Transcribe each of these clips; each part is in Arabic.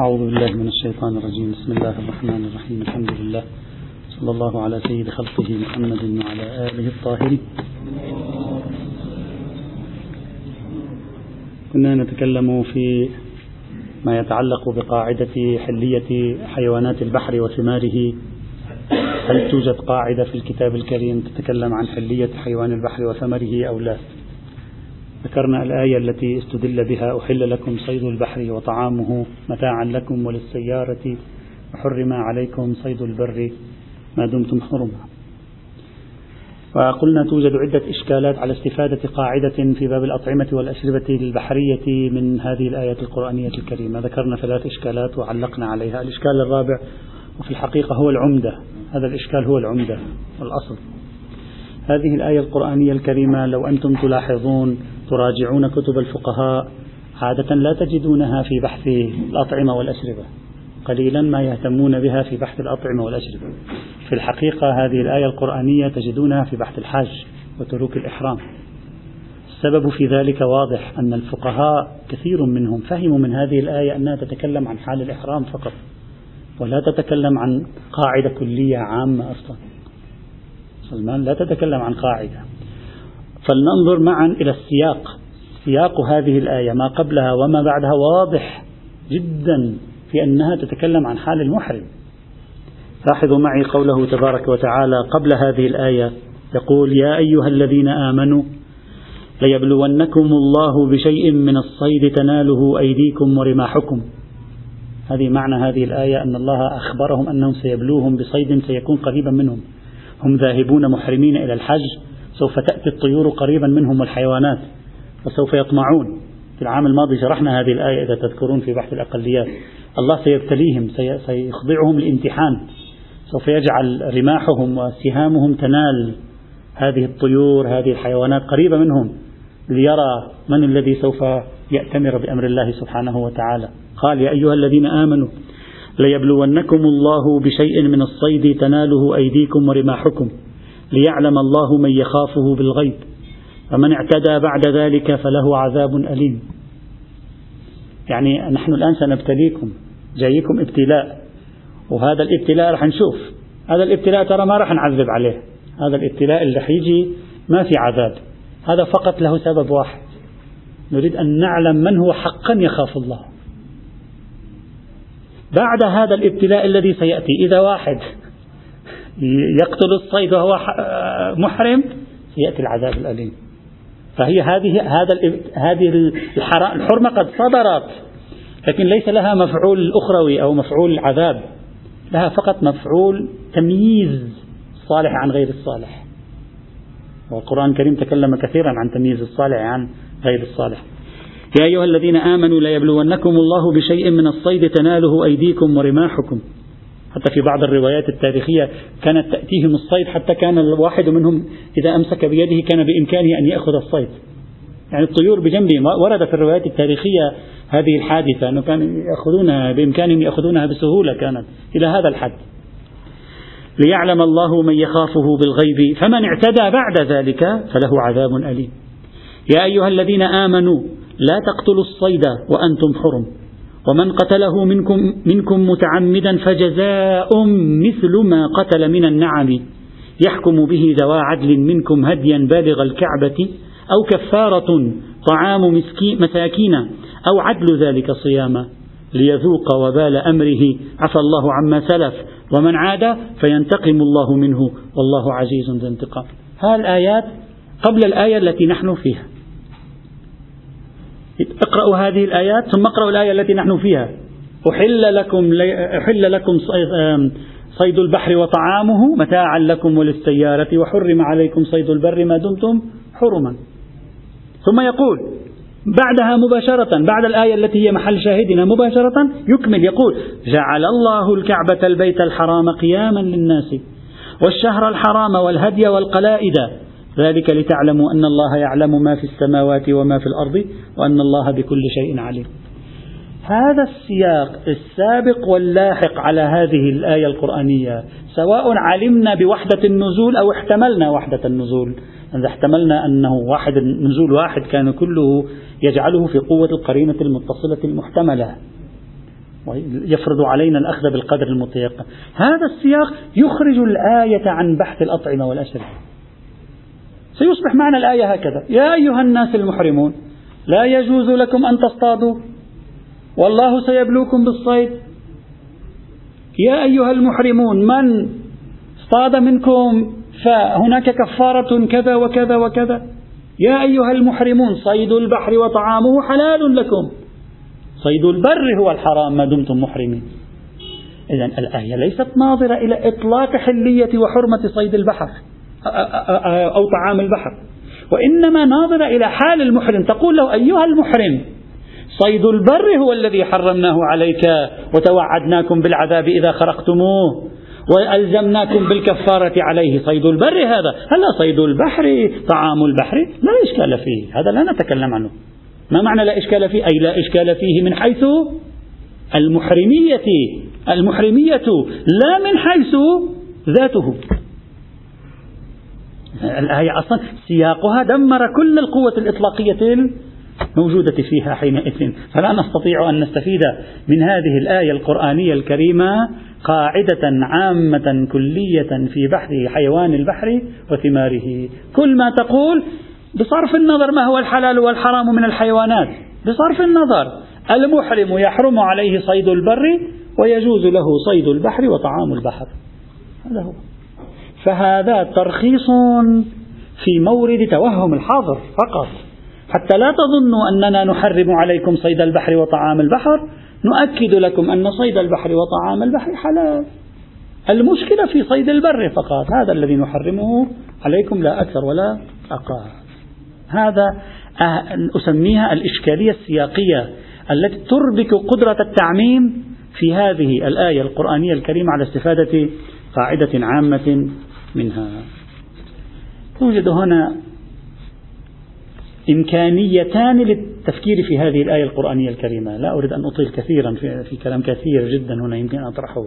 أعوذ بالله من الشيطان الرجيم. بسم الله الرحمن الرحيم. الحمد لله. صلى الله على سيد خلقه محمد وعلى آله الطاهرين. كنا نتكلم في ما يتعلق بقاعدة حلية حيوانات البحر وثماره. هل توجد قاعدة في الكتاب الكريم تتكلم عن حلية حيوان البحر وثمره أو لا؟ ذكرنا الآية التي استدل بها أحل لكم صيد البحر وطعامه متاعا لكم وللسيارة وحرم عليكم صيد البر. ما دمتم حرما وقلنا توجد عدة إشكالات على استفادة قاعدة في باب الأطعمة والأشربة البحرية من هذه الآية القرآنية الكريمة. ذكرنا ثلاث إشكالات وعلقنا عليها. الإشكال الرابع وفي الحقيقة هو العمدة. هذا الإشكال هو العمدة والأصل هذه الآية القرآنية الكريمة لو أنتم تلاحظون تراجعون كتب الفقهاء عادة لا تجدونها في بحث الأطعمة والأشربة قليلا ما يهتمون بها في بحث الأطعمة والأشربة. في الحقيقة هذه الآية القرآنية تجدونها في بحث الحج وتروك الإحرام. السبب في ذلك واضح أن الفقهاء كثير منهم فهموا من هذه الآية أنها تتكلم عن حال الإحرام فقط ولا تتكلم عن قاعدة كلية عامة أصلا. سلمان لا تتكلم عن قاعدة. فلننظر معا إلى السياق. سياق هذه الآية ما قبلها وما بعدها واضح جدا في أنها تتكلم عن حال المحرم. لاحظوا معي قوله تبارك وتعالى قبل هذه الآية يقول يا أيها الذين آمنوا ليبلونكم الله بشيء من الصيد تناله أيديكم ورماحكم. هذه معنى هذه الآية أن الله أخبرهم أنهم سيبلوهم بصيد سيكون قريبا منهم. هم ذاهبون محرمين إلى الحج سوف تأتي الطيور قريبا منهم والحيوانات وسوف يطمعون. في العام الماضي شرحنا هذه الآية إذا تذكرون في بحث الأقليات. الله سيبتليهم سيخضعهم الامتحان سوف يجعل رماحهم وسهامهم تنال هذه الطيور هذه الحيوانات قريبة منهم ليرى من الذي سوف يأتمر بأمر الله سبحانه وتعالى. قال يا أيها الذين آمنوا ليبلونكم الله بشيء من الصيد تناله أيديكم ورماحكم. ليعلم الله من يخافه بالغيب فمن اعتدى بعد ذلك فله عذاب أليم. يعني نحن الآن سنبتليكم جايكم ابتلاء وهذا الابتلاء رح نشوف. هذا الابتلاء ترى ما رح نعذب عليه. هذا الابتلاء اللي رح يجي ما في عذاب. هذا فقط له سبب واحد. نريد أن نعلم من هو حقا يخاف الله. بعد هذا الابتلاء الذي سيأتي إذا واحد يقتل الصيد وهو محرم سيأتي العذاب الأليم. فهي هذه هذا هذه الحرمة قد صدرت لكن ليس لها مفعول أخروي أو مفعول عذاب. لها فقط مفعول تمييز الصالح عن غير الصالح. والقرآن الكريم تكلم كثيرا عن تمييز الصالح عن غير الصالح. يا أيها الذين آمنوا ليبلونكم الله بشيء من الصيد تناله أيديكم ورماحكم. حتى في بعض الروايات التاريخية كانت تأتيهم الصيد حتى كان الواحد منهم إذا أمسك بيده كان بإمكانه أن يأخذ الصيد. يعني الطيور بجنبه ورد في الروايات التاريخية هذه الحادثة أنه كانوا يأخذونها بإمكانهم يأخذونها بسهولة كانت إلى هذا الحد. ليعلم الله من يخافه بالغيب فمن اعتدى بعد ذلك فله عذاب أليم. يا أيها الذين آمنوا لا تقتلوا الصيد وأنتم حرم. ومن قتله منكم, منكم متعمدا فجزاء مثل ما قتل من النعم. يحكم به ذوى عدل منكم هديا بالغ الكعبة أو كفارة طعام مساكين أو عدل ذلك صياما. ليذوق وبال أمره. عفى الله عما سلف. ومن عاد فينتقم الله منه. والله عزيز ذو انتقام. هذه الآيات قبل الآية التي نحن فيها. اقرأوا هذه الآيات ثم اقرأوا الآية التي نحن فيها. أحل لكم أحل لكم صيد البحر وطعامه متاعا لكم وللسيارة وحرم عليكم صيد البر ما دمتم حرما. ثم يقول بعدها مباشرة بعد الآية التي هي محل شاهدنا مباشرة يكمل يقول جعل الله الكعبة البيت الحرام قياما للناس والشهر الحرام والهدي والقلائد ذلك لتعلموا أن الله يعلم ما في السماوات وما في الأرض وأن الله بكل شيء عليم. هذا السياق السابق واللاحق على هذه الآية القرآنية سواء علمنا بوحدة النزول أو احتملنا وحدة النزول. إذا احتملنا أنه واحد النزول واحد كان كله يجعله في قوة القرينة المتصلة المحتملة. ويفرض علينا الأخذ بالقدر المتيقن هذا السياق يخرج الآية عن بحث الأطعمة والأشربة سيصبح معنى الآية هكذا. يا أيها الناس المحرمون لا يجوز لكم أن تصطادوا. والله سيبلوكم بالصيد. يا أيها المحرمون من اصطاد منكم فهناك كفارة كذا وكذا وكذا. يا أيها المحرمون صيد البحر وطعامه حلال لكم. صيد البر هو الحرام ما دمتم محرمين. إذا الآية ليست ناظرة إلى إطلاق حلية وحرمة صيد البحر. أو طعام البحر. وإنما ناظرة إلى حال المحرم. تقول له أيها المحرم صيد البر هو الذي حرمناه عليك وتوعدناكم بالعذاب إذا خرقتموه وألزمناكم بالكفارة عليه. صيد البر هذا. هلا صيد البحر؟ طعام البحر؟ لا إشكال فيه. هذا لا نتكلم عنه. ما معنى لا إشكال فيه؟ أي لا إشكال فيه من حيث المحرمية. المحرمية لا من حيث ذاته. الآية أصلا سياقها دمر كل القوة الإطلاقية الموجودة فيها حينئذ. فلا نستطيع أن نستفيد من هذه الآية القرآنية الكريمة قاعدة عامة كلية في بحث حيوان البحر وثماره. كل ما تقول بصرف النظر ما هو الحلال والحرام من الحيوانات. بصرف النظر. المحرم يحرم عليه صيد البر ويجوز له صيد البحر وطعام البحر. هذا هو. فهذا ترخيص في مورد توهم الحاضر فقط. حتى لا تظنوا أننا نحرم عليكم صيد البحر وطعام البحر نؤكد لكم أن صيد البحر وطعام البحر حلال. المشكلة في صيد البر فقط. هذا الذي نحرمه عليكم لا أكثر ولا أقل. هذا أسميها الإشكالية السياقية التي تربك قدرة التعميم في هذه الآية القرآنية الكريمة على استفادة قاعدة عامة منها. توجد هنا إمكانيتان للتفكير في هذه الآية القرآنية الكريمة. لا أريد أن أطيل كثيرا في, في كلام كثير جدا هنا يمكن أن أطرحه.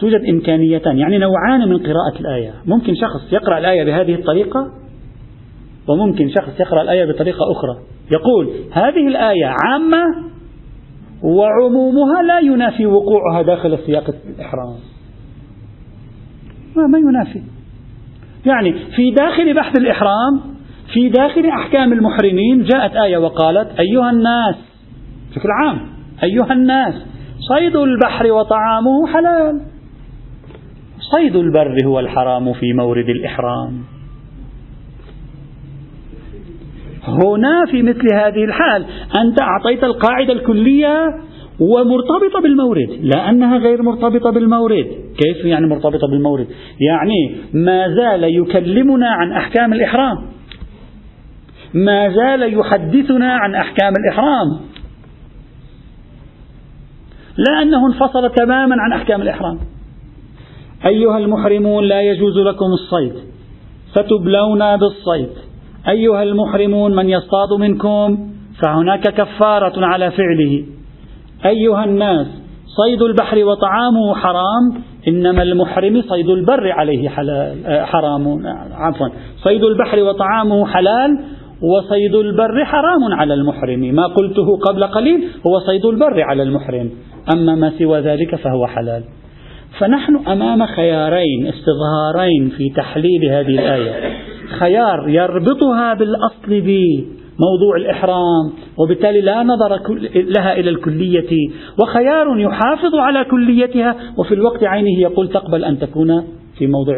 توجد إمكانيتان يعني نوعان من قراءة الآية. ممكن شخص يقرأ الآية بهذه الطريقة وممكن شخص يقرأ الآية بطريقة أخرى. يقول هذه الآية عامة وعمومها لا ينافي وقوعها داخل سياق الإحرام. ما, ما ينافي. يعني في داخل بحث الإحرام في داخل أحكام المحرمين جاءت آية وقالت أيها الناس بشكل عام أيها الناس صيد البحر وطعامه حلال. صيد البر هو الحرام في مورد الإحرام. هنا في مثل هذه الحال أنت أعطيت القاعدة الكلية ومرتبطة بالمورد لا أنها غير مرتبطة بالمورد. كيف يعني مرتبطة بالمورد؟ يعني ما زال يكلمنا عن أحكام الإحرام. ما زال يحدثنا عن أحكام الإحرام. لا أنه انفصل تماما عن أحكام الإحرام. أيها المحرمون لا يجوز لكم الصيد فتبلون بالصيد. أيها المحرمون من يصطاد منكم فهناك كفارة على فعله. أيها الناس صيد البحر وطعامه حرام إنما المحرم صيد البر عليه حلال آه، حرام عفوا. صيد البحر وطعامه حلال وصيد البر حرام على المحرم. ما قلته قبل قليل هو صيد البر على المحرم. أما ما سوى ذلك فهو حلال. فنحن أمام خيارين استظهارين في تحليل هذه الآية. خيار يربطها بالأصل بموضوع الإحرام وبالتالي لا نظر لها إلى الكلية وخيار يحافظ على كليتها وفي الوقت عينه يقول تقبل أن تكون في موضع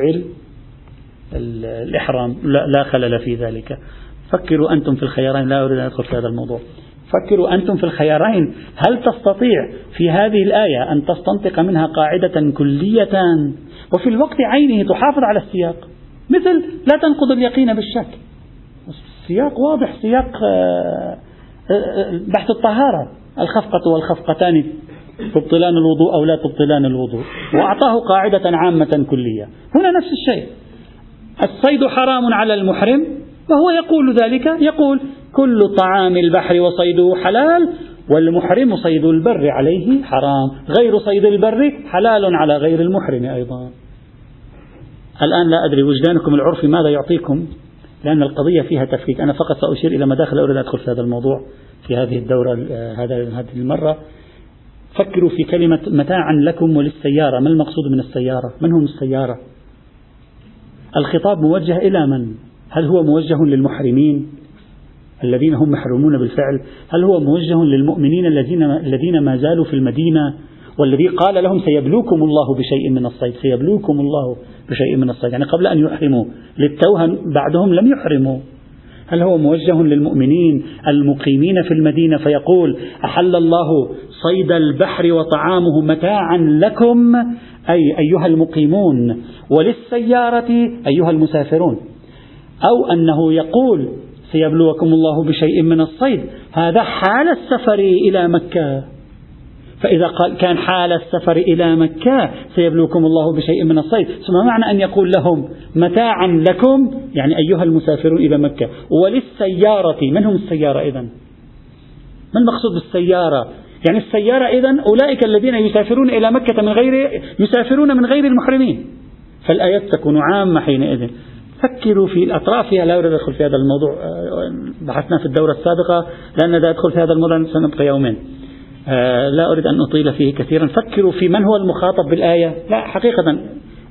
الإحرام. لا خلل في ذلك. فكروا أنتم في الخيارين لا أريد أن أدخل في هذا الموضوع. فكروا أنتم في الخيارين. هل تستطيع في هذه الآية أن تستنطق منها قاعدة كلية؟ وفي الوقت عينه تحافظ على السياق. مثل لا تنقض اليقين بالشك. السياق واضح سياق آه، آه، بحث الطهارة. الخفقة والخفقتان تبطلان الوضوء أو لا تبطلان الوضوء. وأعطاه قاعدة عامة كلية. هنا نفس الشيء. الصيد حرام على المحرم وهو يقول ذلك. يقول كل طعام البحر وصيده حلال والمحرم صيد البر عليه حرام. غير صيد البر حلال على غير المحرم أيضا. الآن لا أدري وجدانكم العرفي ماذا يعطيكم. لأن القضية فيها تفكيك. أنا فقط سأشير إلى مداخل أريد أدخل في هذا الموضوع في هذه الدورة هذه المرة. فكروا في كلمة متاعا لكم وللسيارة. ما المقصود من السيارة؟ من هم السيارة؟ الخطاب موجه إلى من؟ هل هو موجه للمحرمين الذين هم محرومون بالفعل؟ هل هو موجه للمؤمنين الذين الذين ما زالوا في المدينة؟ والذي قال لهم سيبلوكم الله بشيء من الصيد سيبلوكم الله بشيء من الصيد يعني قبل أن يحرموا للتوهم بعدهم لم يحرموا. هل هو موجه للمؤمنين المقيمين في المدينة فيقول أحل الله صيد البحر وطعامه متاعا لكم؟ أي أيها المقيمون وللسيارة أيها المسافرون. أو أنه يقول سيبلوكم الله بشيء من الصيد. هذا حال السفر إلى مكة. فإذا قال كان حال السفر إلى مكة سيبلوكم الله بشيء من الصيد. ثم معنى أن يقول لهم متاعا لكم؟ يعني أيها المسافرون إلى مكة. وللسيارة من هم السيارة إذا ما المقصود بالسيارة؟ يعني السيارة إذا أولئك الذين يسافرون إلى مكة من غير يسافرون من غير المحرمين. فالآيات تكون عامة حينئذ. فكروا في الأطراف. فيها لا أريد أدخل في هذا الموضوع بحثنا في الدورة السابقة. لأن إذا أدخل في هذا الموضوع سنبقى يومين. آه، لا أريد أن أطيل فيه كثيرا. فكروا في من هو المخاطب بالآية. لا حقيقة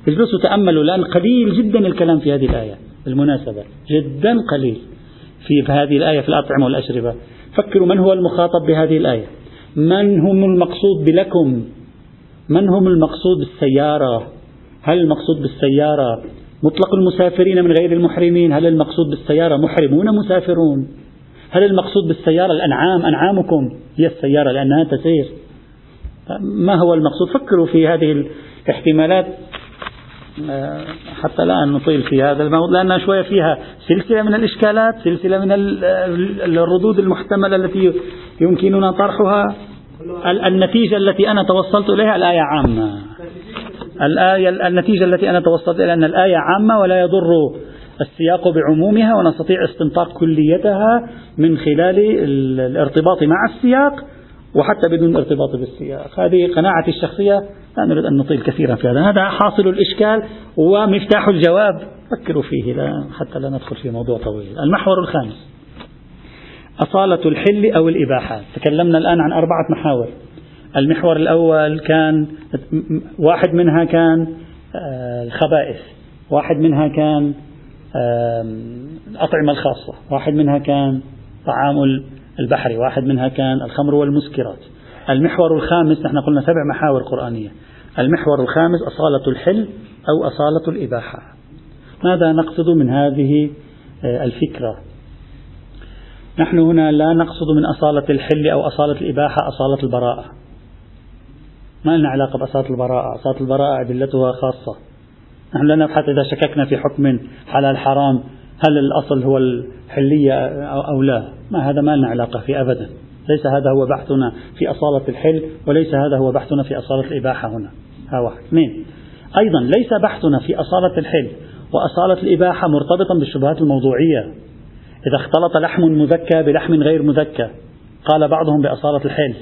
اجلسوا تأملوا لأن قليل جدا الكلام في هذه الآية بالمناسبة جدا قليل في هذه الآية في الأطعمة والأشربة. فكروا من هو المخاطب بهذه الآية. من هم المقصود بلكم؟ من هم المقصود بالسيارة؟ هل المقصود بالسيارة مطلق المسافرين من غير المحرمين؟ هل المقصود بالسيارة محرمون مسافرون؟ هل المقصود بالسيارة الأنعام؟ أنعامكم هي السيارة لأنها تسير. ما هو المقصود؟ فكروا في هذه الاحتمالات. آه، حتى لا نطيل في هذا الموضوع لأن شوية فيها سلسلة من الإشكالات سلسلة من الردود المحتملة التي يمكننا طرحها. النتيجة التي أنا توصلت إليها الآية عامة. الآية النتيجة التي أنا توصلت إليها أن الآية عامة ولا يضر السياق بعمومها ونستطيع استنطاق كليتها من خلال الارتباط مع السياق وحتى بدون ارتباط بالسياق. هذه قناعتي الشخصية لا نريد أن نطيل كثيرا في هذا. هذا حاصل الإشكال ومفتاح الجواب. فكروا فيه لا حتى لا ندخل في موضوع طويل. المحور الخامس. أصالة الحل أو الإباحة تكلمنا الآن عن أربعة محاور. المحور الأول كان واحد منها كان آه، الخبائث. واحد منها كان الأطعمة الخاصة. واحد منها كان طعام البحر واحد منها كان الخمر والمسكرات. المحور الخامس نحن قلنا سبع محاور قرآنية. المحور الخامس أصالة الحل أو أصالة الإباحة. ماذا نقصد من هذه آه، الفكرة؟ نحن هنا لا نقصد من أصالة الحل أو أصالة الإباحة أصالة البراءة. ما لنا علاقة بأصالة البراءة؟ أصالة البراءة أدلتها خاصة. نحن لا نبحث إذا شككنا في حكم حلال حرام هل الأصل هو الحلية أو لا؟ ما هذا ما لنا علاقة فيه أبدا. ليس هذا هو بحثنا في أصالة الحل وليس هذا هو بحثنا في أصالة الإباحة هنا. ها واحد. اثنين. أيضا ليس بحثنا في أصالة الحل وأصالة الإباحة مرتبطا بالشبهات الموضوعية. إذا اختلط لحم مذكى بلحم غير مذكى قال بعضهم بأصالة الحل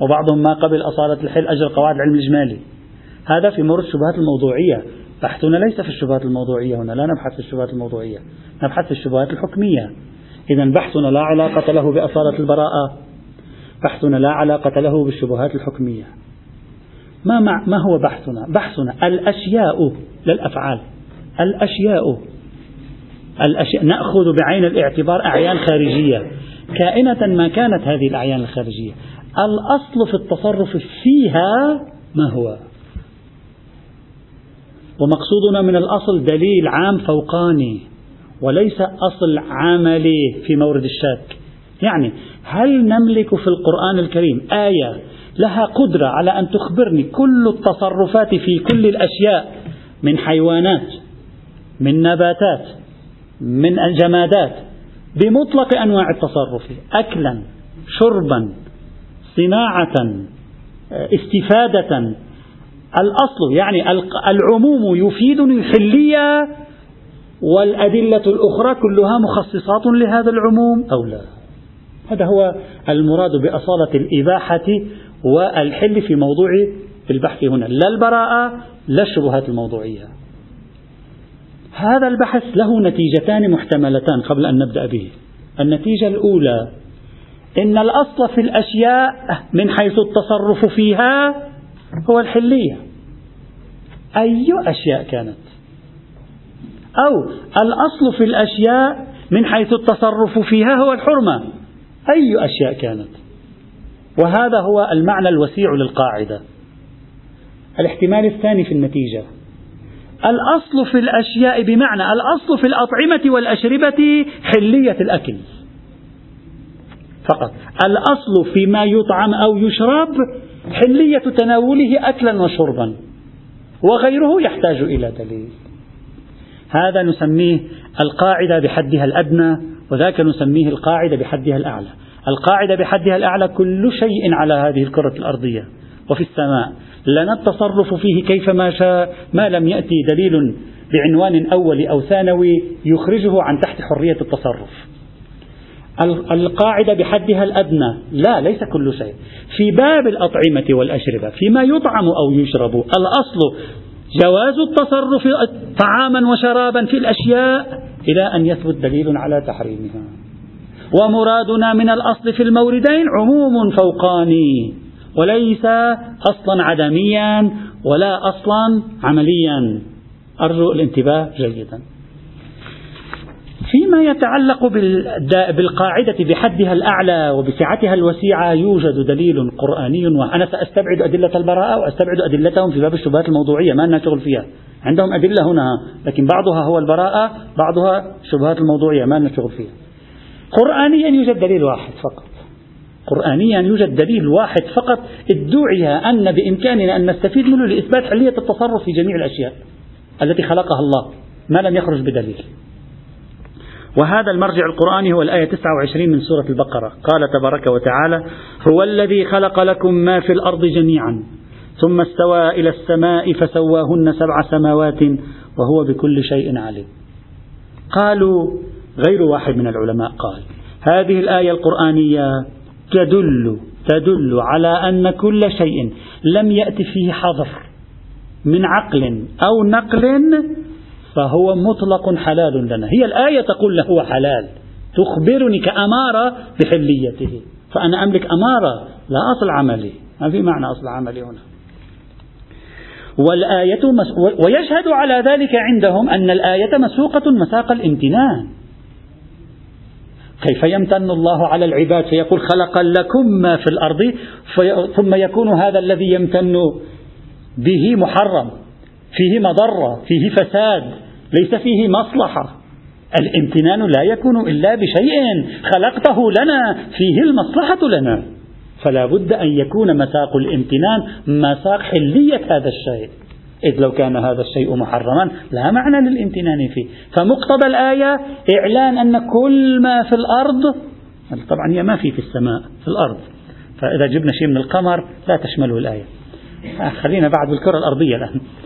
وبعضهم ما قبل أصالة الحل أجر قواعد العلم الإجمالي. هذا في مورد الشبهات الموضوعية. بحثنا ليس في الشبهات الموضوعية هنا لا نبحث في الشبهات الموضوعية. نبحث في الشبهات الحكمية. إذا بحثنا لا علاقة له بأصالة البراءة. بحثنا لا علاقة له بالشبهات الحكمية. ما, مع ما هو بحثنا؟ بحثنا الأشياء للأفعال. الأشياء. الأشياء. نأخذ بعين الاعتبار أعيان خارجية. كائنة ما كانت هذه الأعيان الخارجية. الأصل في التصرف فيها ما هو؟ ومقصودنا من الأصل دليل عام فوقاني وليس أصل عملي في مورد الشك يعني هل نملك في القرآن الكريم آية لها قدرة على أن تخبرني كل التصرفات في كل الأشياء من حيوانات من نباتات من جمادات بمطلق أنواع التصرف أكلا شربا صناعة استفادة الأصل يعني العموم يفيدني الحلية والأدلة الأخرى كلها مخصصات لهذا العموم أو لا. هذا هو المراد بأصالة الإباحة والحل في موضوع البحث هنا. لا البراءة لا الشبهات الموضوعية. هذا البحث له نتيجتان محتملتان قبل أن نبدأ به. النتيجة الأولى إن الأصل في الأشياء من حيث التصرف فيها هو الحلية. أي أشياء كانت. أو الأصل في الأشياء من حيث التصرف فيها هو الحرمة. أي أشياء كانت. وهذا هو المعنى الوسيع للقاعدة. الاحتمال الثاني في النتيجة. الأصل في الأشياء بمعنى الأصل في الأطعمة والأشربة حلية الأكل. فقط. الأصل فيما يطعم أو يشرب حلية تناوله أكلا وشربا وغيره يحتاج إلى دليل. هذا نسميه القاعدة بحدها الأدنى وذاك نسميه القاعدة بحدها الأعلى. القاعدة بحدها الأعلى كل شيء على هذه الكرة الأرضية وفي السماء. لنا التصرف فيه كيفما شاء ما لم يأتي دليل بعنوان أول أو ثانوي يخرجه عن تحت حرية التصرف. القاعدة بحدها الأدنى. لا ليس كل شيء. في باب الأطعمة والأشربة فيما يطعم أو يشرب الأصل جواز التصرف طعاما وشرابا في الأشياء إلى أن يثبت دليل على تحريمها. ومرادنا من الأصل في الموردين عموم فوقاني وليس أصلا عدميا ولا أصلا عمليا. أرجو الانتباه جيدا. فيما يتعلق بالقاعدة بحدها الأعلى وبسعتها الوسيعة يوجد دليل قرآني وأنا سأستبعد أدلة البراءة وأستبعد أدلتهم في باب الشبهات الموضوعية ما لنا شغل فيها. عندهم أدلة هنا لكن بعضها هو البراءة بعضها الشبهات الموضوعية ما لنا شغل فيها. قرآنيا يوجد دليل واحد فقط. قرآنيا يوجد دليل واحد فقط ادعي أن بإمكاننا أن نستفيد منه لإثبات حلية التصرف في جميع الأشياء التي خلقها الله ما لم يخرج بدليل. وهذا المرجع القرآني هو الآية 29 من سورة البقرة. قال تبارك وتعالى هو الذي خلق لكم ما في الأرض جميعا ثم استوى إلى السماء فسواهن سبع سماوات وهو بكل شيء عليم. قالوا غير واحد من العلماء قال هذه الآية القرآنية تدل تدل على أن كل شيء لم يأتي فيه حظر من عقل أو نقل فهو مطلق حلال لنا. هي الآية تقول له حلال. تخبرني كأمارة بحليته. فأنا أملك أمارة لا أصل عملي. ما في معنى أصل عملي هنا. والآية مس... ويشهد على ذلك عندهم أن الآية مسوقة مساق الامتنان. كيف يمتن الله على العباد؟ فيقول خلق لكم ما في الأرض في... ثم يكون هذا الذي يمتن به محرم. فيه مضرة فيه فساد ليس فيه مصلحة. الامتنان لا يكون إلا بشيء خلقته لنا فيه المصلحة لنا. فلا بد أن يكون مساق الامتنان مساق حلية هذا الشيء. إذ لو كان هذا الشيء محرما لا معنى للامتنان فيه. فمقتضى الآية إعلان أن كل ما في الأرض طبعا هي ما في في السماء في الأرض. فإذا جبنا شيء من القمر لا تشمله الآية. خلينا بعد بالكرة الأرضية الآن. آه،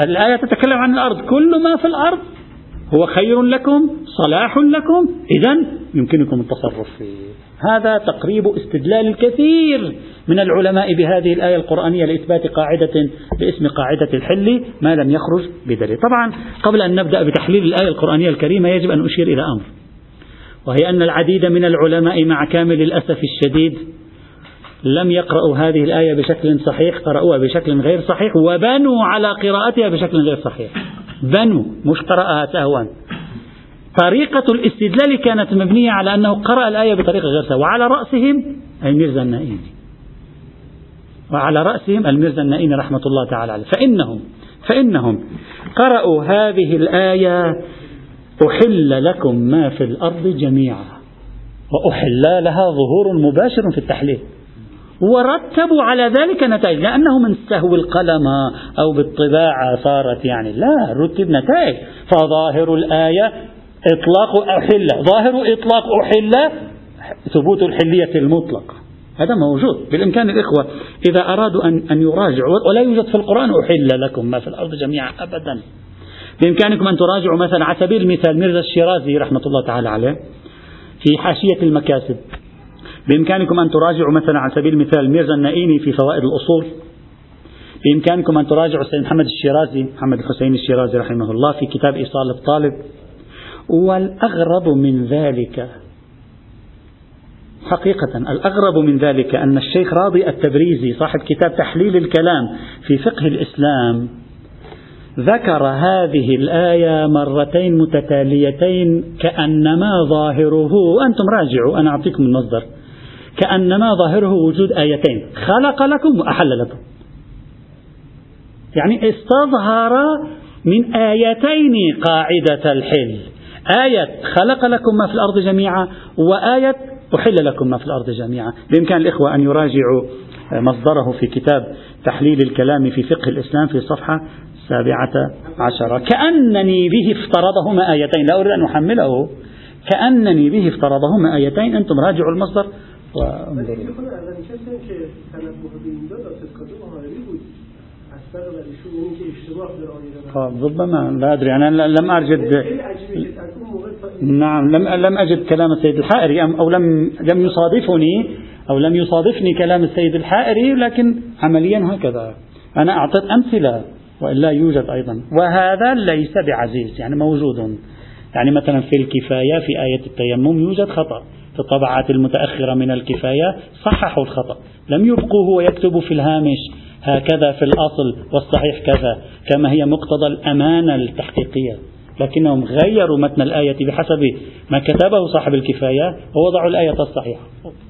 الآية تتكلم عن الأرض. كل ما في الأرض هو خير لكم صلاح لكم. إذا يمكنكم التصرف فيه. هذا تقريب استدلال الكثير من العلماء بهذه الآية القرآنية لإثبات قاعدة باسم قاعدة الحل ما لم يخرج بدليل. طبعا قبل أن نبدأ بتحليل الآية القرآنية الكريمة يجب أن أشير إلى أمر وهي أن العديد من العلماء مع كامل الأسف الشديد لم يقرأوا هذه الآية بشكل صحيح قرأوها بشكل غير صحيح وبنوا على قراءتها بشكل غير صحيح. بنوا مش قرأها سهوا. طريقة الاستدلال كانت مبنية على أنه قرأ الآية بطريقة غير سهوة. وعلى رأسهم الميرزا النائيني وعلى رأسهم الميرزا النائيني رحمة الله تعالى عليه. فإنهم فإنهم قرأوا هذه الآية أحل لكم ما في الأرض جميعا. وأحل لها ظهور مباشر في التحليل. ورتبوا على ذلك نتائج. لأنه من سهو القلم أو بالطباعة صارت يعني. لا رتب نتائج. فظاهر الآية إطلاق أحل ظاهر إطلاق أحل ثبوت الحلية المطلقة. هذا موجود بالإمكان الإخوة. إذا أرادوا أن, أن يراجعوا ولا يوجد في القرآن أحل لكم ما في الأرض جميعا أبدا. بإمكانكم أن تراجعوا مثلا على سبيل المثال ميرزا الشيرازي رحمة الله تعالى عليه في حاشية المكاسب. بإمكانكم أن تراجعوا مثلا على سبيل المثال ميرزا النائيني في فوائد الأصول. بإمكانكم أن تراجعوا السيد محمد الشيرازي محمد الحسين الشيرازي رحمه الله في كتاب إيصال الطالب. والأغرب من ذلك حقيقة الأغرب من ذلك أن الشيخ راضي التبريزي صاحب كتاب تحليل الكلام في فقه الإسلام ذكر هذه الآية مرتين متتاليتين كأنما ظاهره. وأنتم راجعوا أنا أعطيكم المصدر. كأنما ظاهره وجود آيتين. خلق لكم وأحل لكم. يعني استظهر من آيتين قاعدة الحل. آية خلق لكم ما في الأرض جميعا وآية أحل لكم ما في الأرض جميعا. بإمكان الإخوة أن يراجعوا مصدره في كتاب تحليل الكلام في فقه الإسلام في الصفحة السابعة عشرة كأنني به افترضهما آيتين. لا أريد أن أحمله. كأنني به افترضهما آيتين. أنتم راجعوا المصدر وانظروا ربما لا أدري. أنا لم أجد نعم لم لم أجد كلام السيد الحائري. أو لم لم يصادفني أو لم يصادفني كلام السيد الحائري لكن عمليا هكذا. أنا أعطيت أمثلة وإلا يوجد أيضا. وهذا ليس بعزيز يعني موجود. يعني مثلا في الكفاية في آية التيمم يوجد خطأ. في الطبعات المتأخرة من الكفاية صححوا الخطأ. لم يبقوه ويكتبوا في الهامش هكذا في الأصل والصحيح كذا كما هي مقتضى الأمانة التحقيقية. لكنهم غيروا متن الآية بحسب ما كتبه صاحب الكفاية ووضعوا الآية الصحيحة.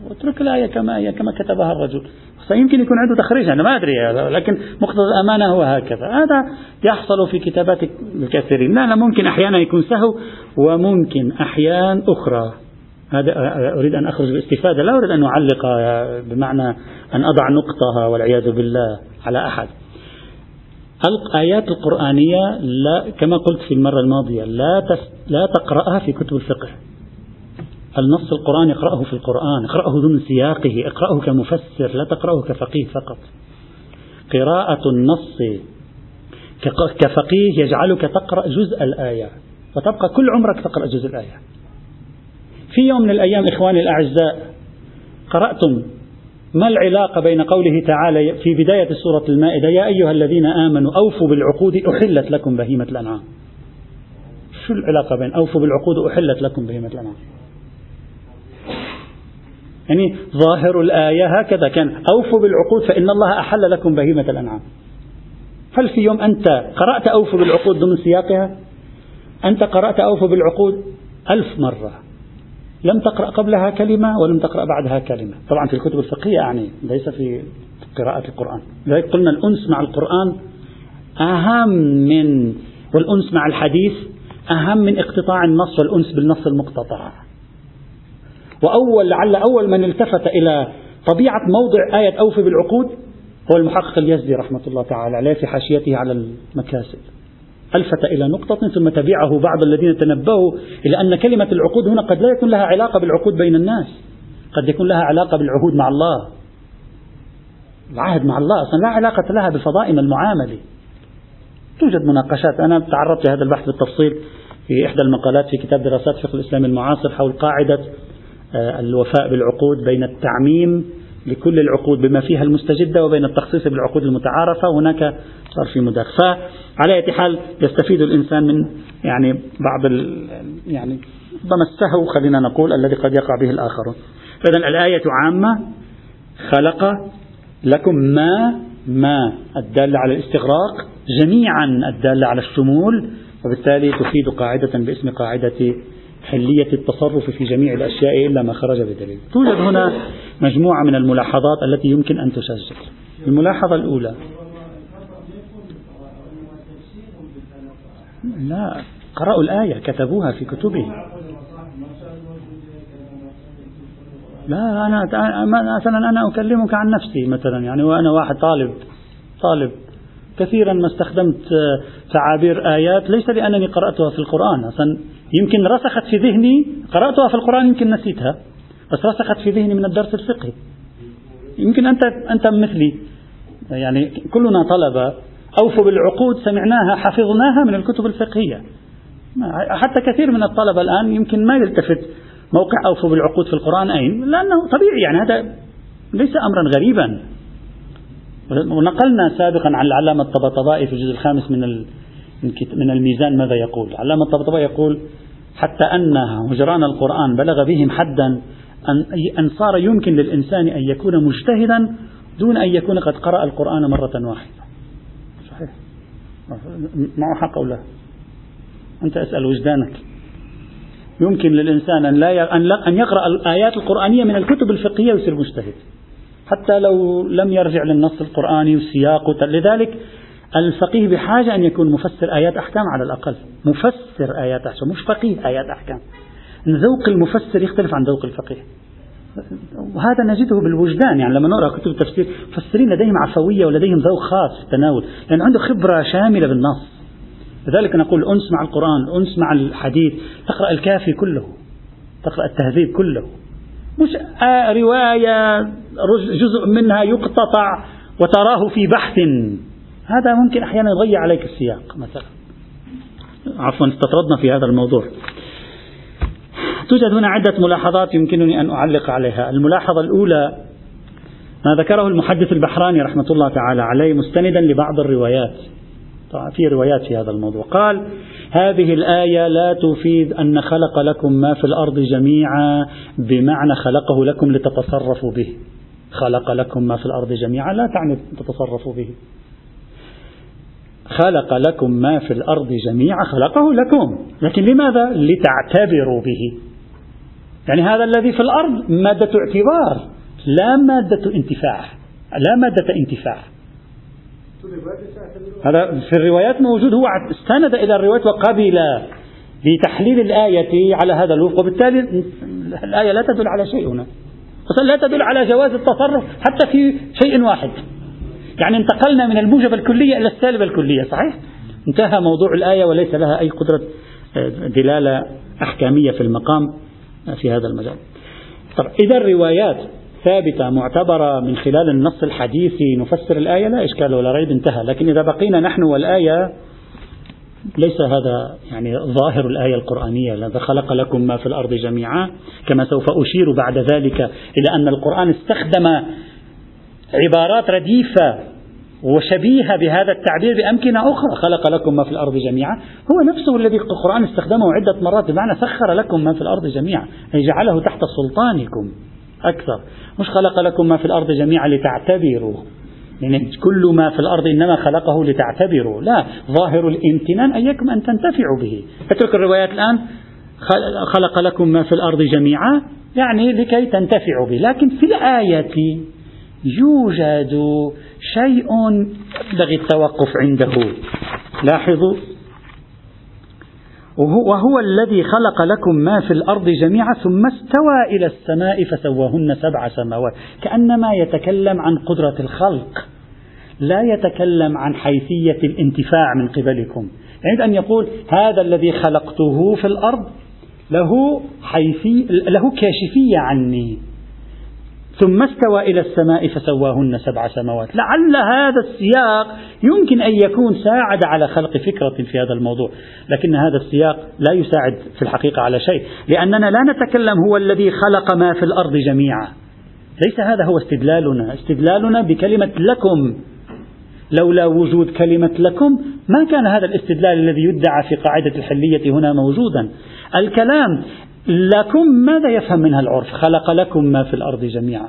واترك الآية كما هي كما كتبها الرجل. فيمكن يكون عنده تخريج أنا ما أدري لكن مقتضى الأمانة هو هكذا. هذا يحصل في كتابات الكثيرين. لا لا ممكن أحيانا يكون سهو وممكن أحيان أخرى. هذا أريد أن أخرج باستفادة. لا أريد أن أعلق بمعنى أن أضع نقطة والعياذ بالله على أحد. الآيات القرآنية لا كما قلت في المرة الماضية لا لا تقرأها في كتب الفقه. النص القرآني اقرأه في القرآن اقرأه ضمن سياقه اقرأه كمفسر لا تقرأه كفقيه فقط. قراءة النص كفقيه يجعلك تقرأ جزء الآية فتبقى كل عمرك تقرأ جزء الآية. في يوم من الأيام إخواني الأعزاء قرأتم ما العلاقة بين قوله تعالى في بداية سورة المائدة يا أيها الذين آمنوا أوفوا بالعقود أحلت لكم بهيمة الأنعام. شو العلاقة بين أوفوا بالعقود أحلت لكم بهيمة الأنعام؟ يعني ظاهر الآية هكذا كان أوفوا بالعقود فإن الله أحل لكم بهيمة الأنعام. هل في يوم أنت قرأت أوفوا بالعقود ضمن سياقها؟ أنت قرأت أوفوا بالعقود ألف مرة. لم تقرأ قبلها كلمة ولم تقرأ بعدها كلمة. طبعا في الكتب الفقهية أعني ليس في قراءة القرآن. لذلك قلنا الأنس مع القرآن أهم من والأنس مع الحديث أهم من اقتطاع النص والأنس بالنص المقتطع. وأول لعل أول من التفت إلى طبيعة موضع آية أوفي بالعقود هو المحقق اليزدي رحمة الله تعالى عليه في حاشيته على المكاسب. ألفت إلى نقطة ثم تبعه بعض الذين تنبهوا إلى أن كلمة العقود هنا قد لا يكون لها علاقة بالعقود بين الناس. قد يكون لها علاقة بالعهود مع الله. العهد مع الله أصلا لا علاقة لها بفضائم المعاملة. توجد مناقشات. أنا تعرضت لهذا البحث بالتفصيل في إحدى المقالات في كتاب دراسات فقه الإسلام المعاصر حول قاعدة آه، الوفاء بالعقود بين التعميم لكل العقود بما فيها المستجدة وبين التخصيص بالعقود المتعارفة هناك صار في مداخلة فعلى أي حال يستفيد الإنسان من يعني بعض يعني ربما السهو خلينا نقول الذي قد يقع به الآخرون. فإذا الآية عامة خلق لكم ما ما الدالة على الاستغراق جميعا الدالة على الشمول وبالتالي تفيد قاعدة باسم قاعدة حلية التصرف في جميع الأشياء إلا ما خرج بدليل. توجد هنا مجموعة من الملاحظات التي يمكن أن تسجل الملاحظة الأولى. لا قرأوا الآية كتبوها في كتبهم لا أنا مثلا أنا أكلمك عن نفسي مثلا يعني وأنا واحد طالب طالب. كثيرا ما استخدمت تعابير آيات ليس لأنني قرأتها في القرآن. أصلا يمكن رسخت في ذهني قرأتها في القرآن يمكن نسيتها بس رسخت في ذهني من الدرس الفقهي. يمكن أنت أنت مثلي. يعني كلنا طلبة أوفوا بالعقود سمعناها حفظناها من الكتب الفقهية. حتى كثير من الطلبة الآن يمكن ما يلتفت موقع أوفوا بالعقود في القرآن أين؟ لأنه طبيعي يعني هذا ليس أمرا غريبا. ونقلنا سابقا عن العلامة الطبطبائي في الجزء الخامس من من الميزان ماذا يقول؟ العلامة الطبطبائي يقول حتى أن هجران القرآن بلغ بهم حدا أن صار يمكن للإنسان أن يكون مجتهدا دون أن يكون قد قرأ القرآن مرة واحدة. صحيح. معه حق أو لا؟ أنت أسأل وجدانك. يمكن للإنسان أن لا أن يقرأ الآيات القرآنية من الكتب الفقهية ويصير مجتهد. حتى لو لم يرجع للنص القرآني والسياق لذلك الفقيه بحاجة أن يكون مفسر آيات أحكام على الأقل. مفسر آيات أحكام مش فقيه آيات أحكام. ذوق المفسر يختلف عن ذوق الفقيه. وهذا نجده بالوجدان يعني لما نقرأ كتب التفسير مفسرين لديهم عفوية ولديهم ذوق خاص في التناول يعني عنده خبرة شاملة بالنص. لذلك نقول الأنس مع القرآن الأنس مع الحديث تقرأ الكافي كله تقرأ التهذيب كله. مش آه رواية جزء منها يقتطع وتراه في بحث. هذا ممكن أحيانا يضيع عليك السياق مثلا. عفوا استطردنا في هذا الموضوع. توجد هنا عدة ملاحظات يمكنني أن أعلق عليها. الملاحظة الأولى ما ذكره المحدث البحراني رحمة الله تعالى عليه مستندا لبعض الروايات. في روايات في هذا الموضوع. قال هذه الآية لا تفيد أن خلق لكم ما في الأرض جميعا بمعنى خلقه لكم لتتصرفوا به. خلق لكم ما في الأرض جميعا لا تعني تتصرفوا به. خلق لكم ما في الأرض جميعا خلقه لكم. لكن لماذا؟ لتعتبروا به. يعني هذا الذي في الأرض مادة اعتبار لا مادة انتفاع لا مادة انتفاع. هذا في الروايات موجود هو استند إلى الروايات وقبل بتحليل الآية على هذا الوفق. وبالتالي الآية لا تدل على شيء هنا. لا تدل على جواز التصرف حتى في شيء واحد. يعني انتقلنا من الموجب الكلية إلى السالب الكلية صحيح؟ انتهى موضوع الآية وليس لها أي قدرة آه، دلالة أحكامية في المقام آه، في هذا المجال. طب إذا الروايات ثابتة معتبرة من خلال النص الحديثي نفسر الآية؟ لا إشكال ولا ريب انتهى. لكن إذا بقينا نحن والآية ليس هذا يعني ظاهر الآية القرآنية الذي خلق لكم ما في الأرض جميعا كما سوف أشير بعد ذلك إلى أن القرآن استخدم عبارات رديفة وشبيهة بهذا التعبير بأمكنة أخرى. خلق لكم ما في الأرض جميعا. هو نفسه الذي القرآن استخدمه عدة مرات بمعنى سخر لكم ما في الأرض جميعا. أي جعله تحت سلطانكم أكثر. مش خلق لكم ما في الأرض جميعا لتعتبروا. يعني كل ما في الأرض إنما خلقه لتعتبروا. لا. ظاهر الامتنان أيكم أن تنتفعوا به. أترك الروايات الآن. خلق لكم ما في الأرض جميعا. يعني لكي تنتفعوا به. لكن في الآية يوجد شيء ينبغي التوقف عنده. لاحظوا. وهو الذي خلق لكم ما في الأرض جميعا ثم استوى إلى السماء فسواهن سبع سماوات. كأنما يتكلم عن قدرة الخلق. لا يتكلم عن حيثية الانتفاع من قبلكم. يريد أن يقول هذا الذي خلقته في الأرض له حيثي له كاشفية عني. ثم استوى إلى السماء فسواهن سبع سماوات. لعل هذا السياق يمكن أن يكون ساعد على خلق فكرة في هذا الموضوع لكن هذا السياق لا يساعد في الحقيقة على شيء لأننا لا نتكلم هو الذي خلق ما في الأرض جميعا. ليس هذا هو استدلالنا استدلالنا بكلمة لكم. لولا وجود كلمة لكم ما كان هذا الاستدلال الذي يدعى في قاعدة الحلية هنا موجودا. الكلام لكم ماذا يفهم منها العرف؟ خلق لكم ما في الأرض جميعا.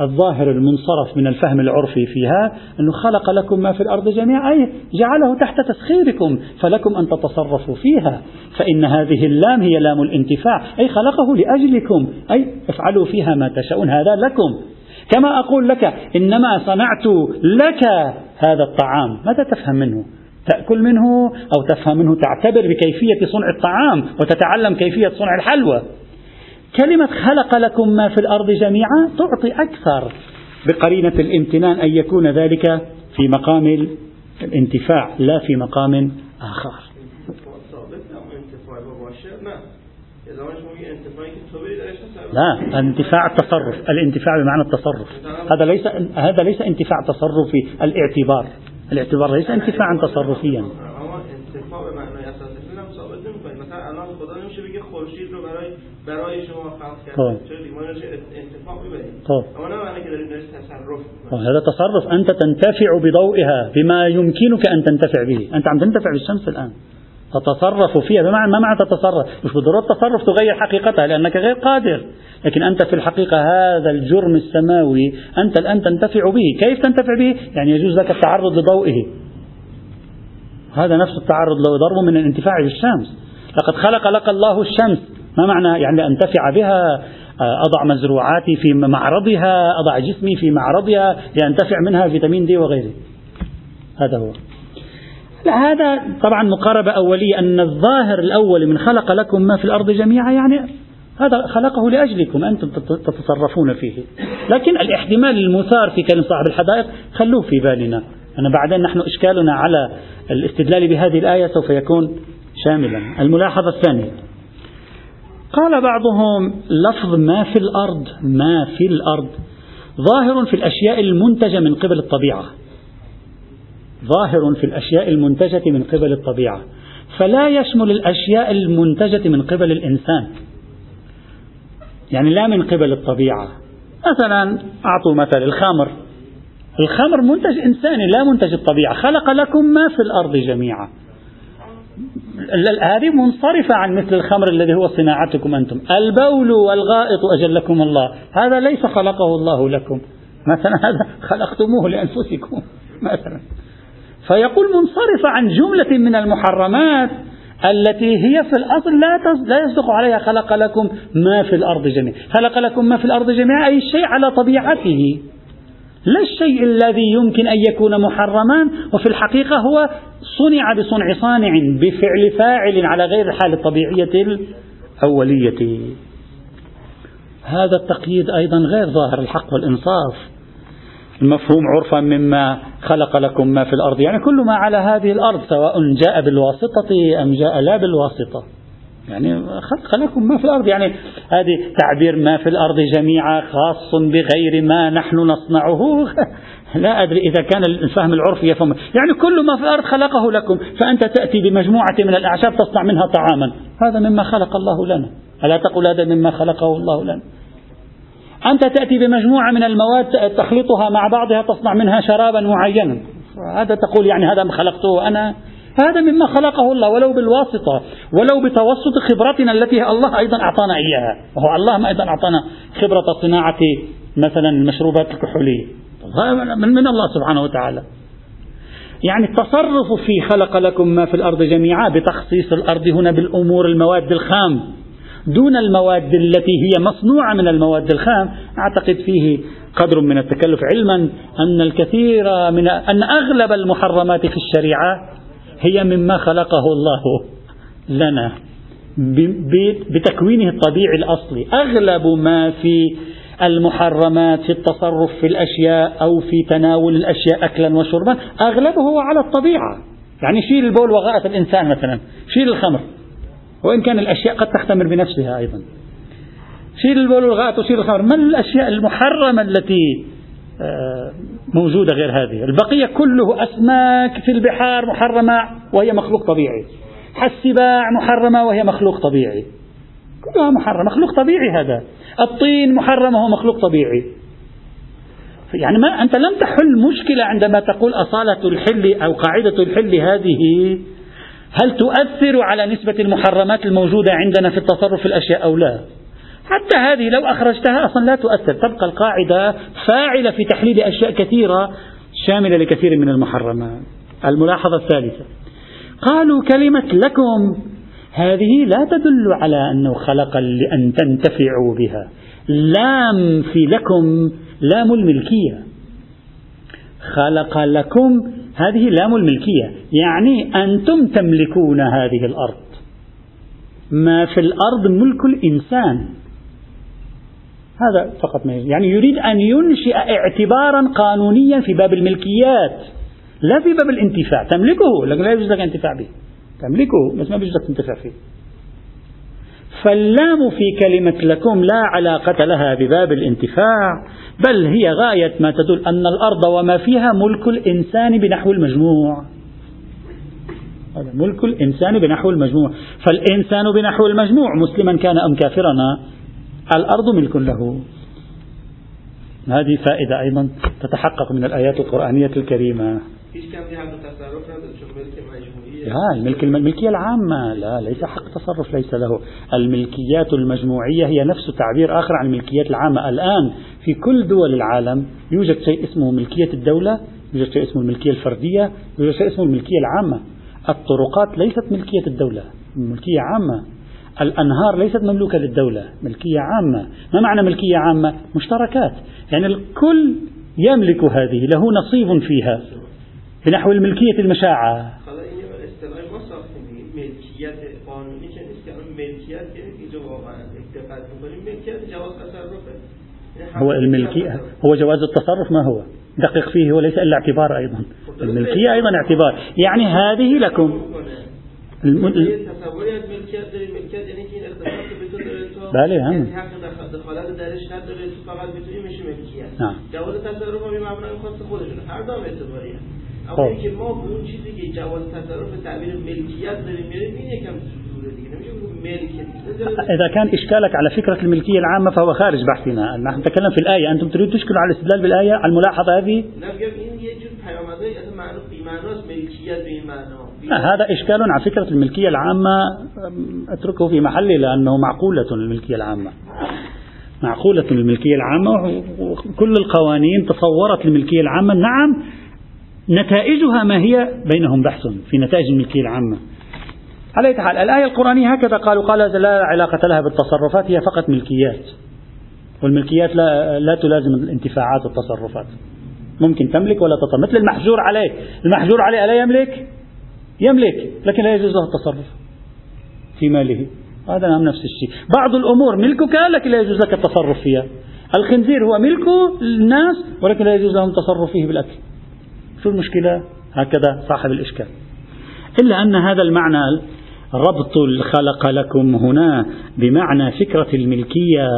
الظاهر المنصرف من الفهم العرفي فيها أنه خلق لكم ما في الأرض جميعا أي جعله تحت تسخيركم فلكم أن تتصرفوا فيها. فإن هذه اللام هي لام الانتفاع أي خلقه لأجلكم أي افعلوا فيها ما تشاءون هذا لكم. كما أقول لك إنما صنعت لك هذا الطعام ماذا تفهم منه؟ تأكل منه أو تفهم منه تعتبر بكيفية صنع الطعام وتتعلم كيفية صنع الحلوى. كلمة خلق لكم ما في الأرض جميعا تعطي أكثر بقرينة الامتنان أن يكون ذلك في مقام الانتفاع لا في مقام آخر. لا الانتفاع التصرف الانتفاع بمعنى التصرف. هذا ليس هذا ليس انتفاع تصرفي الاعتبار. الاعتبار ليس انتفاعا تصرفيا خلق کرده طيب. طيب. هذا تصرف أنت تنتفع بضوئها بما يمكنك أن تنتفع به أنت عم تنتفع بالشمس الآن تتصرف فيها بمعنى ما معنى تتصرف؟ مش بالضرورة التصرف تغير حقيقتها لأنك غير قادر. لكن أنت في الحقيقة هذا الجرم السماوي أنت الآن تنتفع به. كيف تنتفع به؟ يعني يجوز لك التعرض لضوئه. هذا نفس التعرض له ضرب من الانتفاع بالشمس. لقد خلق لك الله الشمس. ما معنى؟ يعني أنتفع بها أضع مزروعاتي في معرضها أضع جسمي في معرضها لأنتفع منها فيتامين دي وغيره. هذا هو. لا هذا طبعا مقاربة أولية أن الظاهر الأول من خلق لكم ما في الأرض جميعا يعني هذا خلقه لأجلكم أنتم تتصرفون فيه. لكن الإحتمال المثار في كلمة صاحب الحدائق خلوه في بالنا. أنا بعدين نحن إشكالنا على الاستدلال بهذه الآية سوف يكون شاملا. الملاحظة الثانية. قال بعضهم لفظ ما في الأرض ما في الأرض ظاهر في الأشياء المنتجة من قبل الطبيعة. ظاهر في الأشياء المنتجة من قبل الطبيعة. فلا يشمل الأشياء المنتجة من قبل الإنسان. يعني لا من قبل الطبيعة. مثلا أعطوا مثل الخمر. الخمر منتج إنساني لا منتج الطبيعة. خلق لكم ما في الأرض جميعا. هذه منصرفة عن مثل الخمر الذي هو صناعتكم أنتم. البول والغائط أجلكم الله. هذا ليس خلقه الله لكم. مثلا هذا خلقتموه لأنفسكم. مثلا. فيقول منصرفة عن جملة من المحرمات التي هي في الأصل لا لا يصدق عليها خلق لكم ما في الأرض جميعا. خلق لكم ما في الأرض جميعا أي شيء على طبيعته. لا الشيء الذي يمكن أن يكون محرما وفي الحقيقة هو صنع بصنع صانع بفعل فاعل على غير الحالة الطبيعية الأولية. هذا التقييد أيضا غير ظاهر الحق والإنصاف. المفهوم عرفا مما خلق لكم ما في الأرض. يعني كل ما على هذه الأرض سواء جاء بالواسطة أم جاء لا بالواسطة. يعني خلق لكم ما في الأرض. يعني هذه تعبير ما في الأرض جميعا خاص بغير ما نحن نصنعه. لا أدري إذا كان الفهم العرفي يفهم. يعني كل ما في الأرض خلقه لكم فأنت تأتي بمجموعة من الأعشاب تصنع منها طعاما. هذا مما خلق الله لنا. ألا تقول هذا مما خلقه الله لنا؟ أنت تأتي بمجموعة من المواد تخلطها مع بعضها تصنع منها شرابا معينا. هذا تقول يعني هذا ما خلقته أنا. هذا مما خلقه الله ولو بالواسطة ولو بتوسط خبرتنا التي الله أيضا أعطانا إياها. وهو الله أيضا أعطانا خبرة صناعة مثلا المشروبات الكحولية. من, من الله سبحانه وتعالى. يعني التصرف في خلق لكم ما في الأرض جميعا بتخصيص الأرض هنا بالأمور المواد الخام. دون المواد التي هي مصنوعة من المواد الخام. أعتقد فيه قدر من التكلف علما أن الكثير من أن أغلب المحرمات في الشريعة هي مما خلقه الله لنا بتكوينه الطبيعي الأصلي. أغلب ما في المحرمات في التصرف في الأشياء أو في تناول الأشياء أكلا وشربا أغلبه على الطبيعة. يعني شيل البول وغائط الإنسان مثلا شيل الخمر. وإن كان الأشياء قد تختمر بنفسها أيضا. شيل البول والغائط وشيل الخمر. ما الأشياء المحرمة التي آه، موجودة غير هذه؟ البقية كله أسماك في البحار محرمة وهي مخلوق طبيعي. السباع محرمة وهي مخلوق طبيعي. كلها محرمة. مخلوق طبيعي هذا. الطين محرم وهو مخلوق طبيعي. يعني ما أنت لم تحل مشكلة عندما تقول أصالة الحل أو قاعدة الحل هذه هل تؤثر على نسبة المحرمات الموجودة عندنا في التصرف في الأشياء أو لا؟ حتى هذه لو أخرجتها أصلا لا تؤثر. تبقى القاعدة فاعلة في تحليل أشياء كثيرة شاملة لكثير من المحرمات. الملاحظة الثالثة. قالوا كلمة لكم. هذه لا تدل على أنه خلق لأن تنتفعوا بها. لام في لكم لام الملكية. خلق لكم هذه لام الملكية. يعني أنتم تملكون هذه الأرض. ما في الأرض ملك الإنسان. هذا فقط ما يعني يريد أن ينشئ اعتبارا قانونيا في باب الملكيات. لا في باب الانتفاع. تملكه لكن لا يجوز لك انتفاع به. تملكه بس ما بيجوز لك تنتفع فيه. فاللام في كلمة لكم لا علاقة لها بباب الانتفاع بل هي غاية ما تدل أن الأرض وما فيها ملك الإنسان بنحو المجموع. هذا ملك الإنسان بنحو المجموع. فالإنسان بنحو المجموع مسلما كان أم كافرا الأرض ملك له. هذه فائدة أيضا تتحقق من الآيات القرآنية الكريمة. لا الملك الملكية العامة لا ليس حق تصرف ليس له. الملكيات المجموعية هي نفس تعبير آخر عن الملكيات العامة. الآن في كل دول العالم يوجد شيء اسمه ملكية الدولة يوجد شيء اسمه الملكية الفردية يوجد شيء اسمه الملكية العامة. الطرقات ليست ملكية الدولة ملكية عامة. الأنهار ليست مملوكة للدولة ملكية عامة. ما معنى ملكية عامة؟ مشتركات. يعني الكل يملك هذه له نصيب فيها. بنحو الملكية المشاعة. هو الملكية هو جواز التصرف ما هو؟ دقق فيه هو ليس إلا اعتبار. أيضا الملكية أيضا اعتبار يعني هذه لكم بله هم. دخالت درش اما اینکه ما به اون چیزی که جواز تصرف تعبیر ملکیت داریم میریم این یکم إذا كان إشكالك على فكرة الملكية العامة فهو خارج بحثنا. نحن نتكلم في الآية. أنتم تريدون تشكلوا على الاستدلال بالآية على الملاحظة هذه؟ هذا إشكال على فكرة الملكية العامة. أتركه في محله لأنه معقولة الملكية العامة. معقولة الملكية العامة. وكل القوانين تصورت الملكية العامة. نعم نتائجها ما هي بينهم بحث في نتائج الملكية العامة. على أي حال الآية القرآنية هكذا قالوا قال لا علاقة لها بالتصرفات هي فقط ملكيات. والملكيات لا, لا تلازم الانتفاعات والتصرفات. ممكن تملك ولا تطلب مثل المحجور عليه. المحجور عليه ألا يملك؟ يملك لكن لا يجوز له التصرف في ماله. هذا نعم نفس الشيء. بعض الأمور ملكك لكن لا يجوز لك التصرف فيها. الخنزير هو ملك الناس ولكن لا يجوز لهم التصرف فيه بالأكل. شو المشكلة؟ هكذا صاحب الإشكال. إلا أن هذا المعنى ربط الخلق لكم هنا بمعنى فكرة الملكية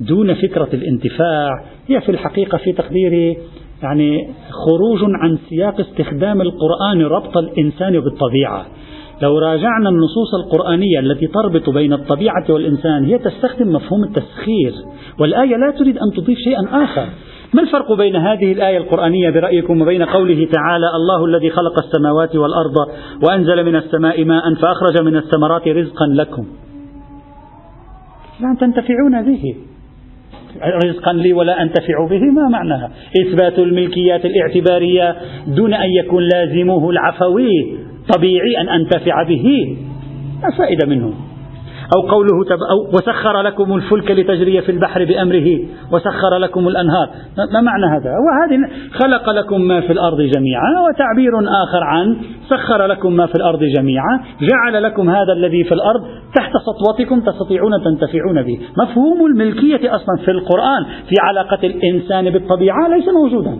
دون فكرة الانتفاع هي في الحقيقة في تقديري يعني خروج عن سياق استخدام القرآن ربط الإنسان بالطبيعة. لو راجعنا النصوص القرآنية التي تربط بين الطبيعة والإنسان هي تستخدم مفهوم التسخير والآية لا تريد أن تضيف شيئا آخر. ما الفرق بين هذه الآية القرآنية برأيكم وبين قوله تعالى الله الذي خلق السماوات والأرض وأنزل من السماء ماء فأخرج من الثمرات رزقا لكم؟ لا تنتفعون به. رزقا لي ولا أنتفع به ما معناها؟ إثبات الملكيات الاعتبارية دون أن يكون لازمه العفوي طبيعي أن أنتفع به. لا فائدة منه. أو قوله تب أو وسخر لكم الفلك لتجري في البحر بأمره وسخر لكم الأنهار. ما معنى هذا؟ وهذه خلق لكم ما في الأرض جميعا وتعبير آخر عن سخر لكم ما في الأرض جميعا جعل لكم هذا الذي في الأرض تحت سطوتكم تستطيعون تنتفعون به. مفهوم الملكية أصلا في القرآن في علاقة الإنسان بالطبيعة ليس موجودا.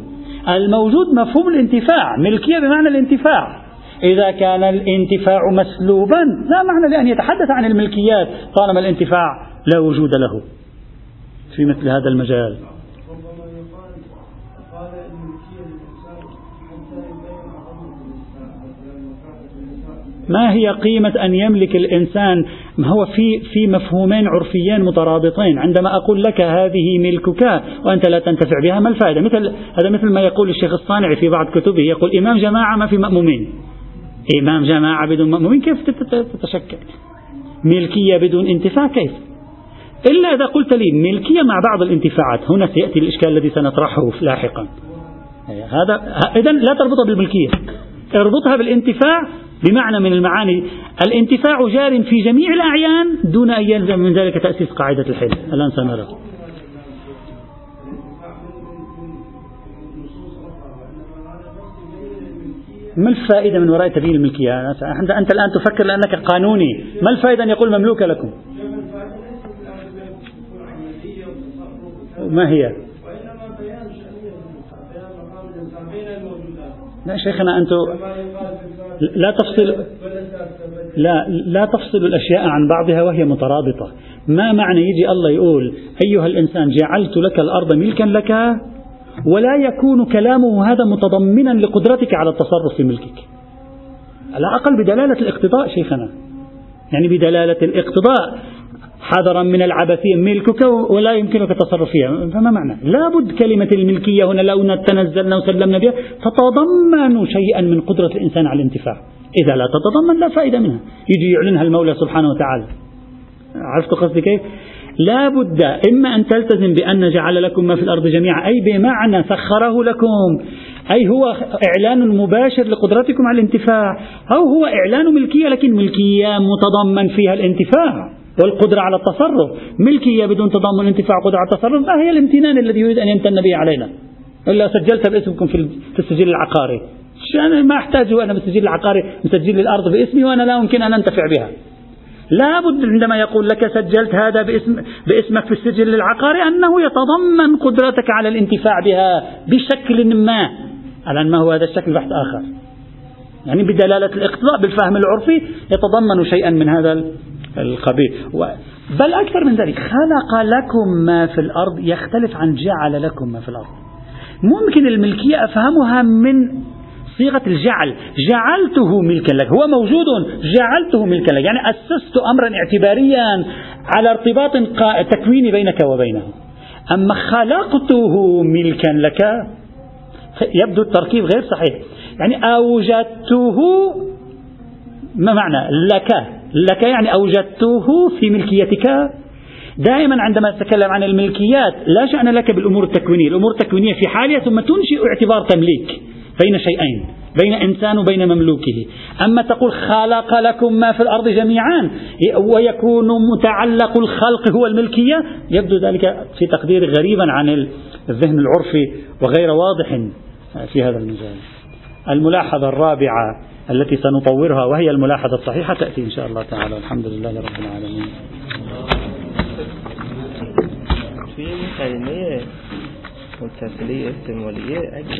الموجود مفهوم الانتفاع ملكية بمعنى الانتفاع. إذا كان الانتفاع مسلوبا. لا معنى لأن يتحدث عن الملكيات. طالما الانتفاع لا وجود له في مثل هذا المجال. ما هي قيمة أن يملك الإنسان؟ ما هو في في مفهومين عرفيين مترابطين. عندما أقول لك هذه ملكك وأنت لا تنتفع بها ما الفائدة؟ مثل هذا مثل ما يقول الشيخ الصانعي في بعض كتبه يقول إمام جماعة ما في مأمومين. إمام جماعة بدون مأمومين كيف تتشكل؟ ملكية بدون انتفاع كيف؟ إلا إذا قلت لي ملكية مع بعض الانتفاعات. هنا سيأتي الإشكال الذي سنطرحه لاحقا. هذا إذا لا تربطها بالملكية. اربطها بالانتفاع بمعنى من المعاني. الانتفاع جار في جميع الأعيان دون أن يلزم من ذلك تأسيس قاعدة الحل الآن سنرى. ما الفائدة من وراء تبيين الملكية؟ أنت الآن تفكر لأنك قانوني. ما الفائدة أن يقول مملوكة لكم؟ ما هي؟ لا شيخنا أنتم لا تفصل لا لا تفصل الأشياء عن بعضها وهي مترابطة. ما معنى يجي الله يقول أيها الإنسان جعلت لك الأرض ملكا لك؟ ولا يكون كلامه هذا متضمنا لقدرتك على التصرف في ملكك. على الأقل بدلالة الاقتضاء شيخنا. يعني بدلالة الاقتضاء. حذرا من العبثية ملكك ولا يمكنك التصرف فيها. فما معنى؟ لابد كلمة الملكية هنا لو تنزلنا وسلمنا بها تتضمن شيئا من قدرة الإنسان على الانتفاع. إذا لا تتضمن لا فائدة منها. يجي يعلنها المولى سبحانه وتعالى. عرفت قصدي كيف؟ لا بد إما أن تلتزم بأن جعل لكم ما في الأرض جميعا أي بمعنى سخره لكم أي هو إعلان مباشر لقدرتكم على الانتفاع أو هو إعلان ملكية لكن ملكية متضمن فيها الانتفاع والقدرة على التصرف. ملكية بدون تضمن انتفاع قدرة على التصرف ما هي الامتنان الذي يريد أن يمتن به علينا. إلا سجلت باسمكم في السجل العقاري. أنا ما أحتاج أنا بالسجل العقاري مسجل الأرض باسمي وأنا لا يمكن أن أنتفع بها. لابد عندما يقول لك سجلت هذا باسم باسمك في السجل العقاري أنه يتضمن قدرتك على الانتفاع بها بشكل ما. على ما هو هذا الشكل؟ بحث آخر. يعني بدلالة الاقتضاء بالفهم العرفي يتضمن شيئا من هذا القبيل. بل أكثر من ذلك خلق لكم ما في الأرض يختلف عن جعل لكم ما في الأرض. ممكن الملكية أفهمها من صيغة الجعل. جعلته ملكا لك. هو موجود. جعلته ملكا لك. يعني أسست أمرا اعتباريا على ارتباط تكويني بينك وبينه. أما خلقته ملكا لك يبدو التركيب غير صحيح. يعني أوجدته ما معنى؟ لك. لك يعني أوجدته في ملكيتك. دائما عندما تتكلم عن الملكيات لا شأن لك بالأمور التكوينية. الأمور التكوينية في حالها ثم تنشئ اعتبار تمليك. بين شيئين بين إنسان وبين مملوكه. أما تقول خلق لكم ما في الأرض جميعا ويكون متعلق الخلق هو الملكية يبدو ذلك في تقدير غريبا عن الذهن العرفي وغير واضح في هذا المجال. الملاحظة الرابعة التي سنطورها وهي الملاحظة الصحيحة تأتي إن شاء الله تعالى. والحمد لله رب العالمين. في كلمة متصلة احتمالية اگه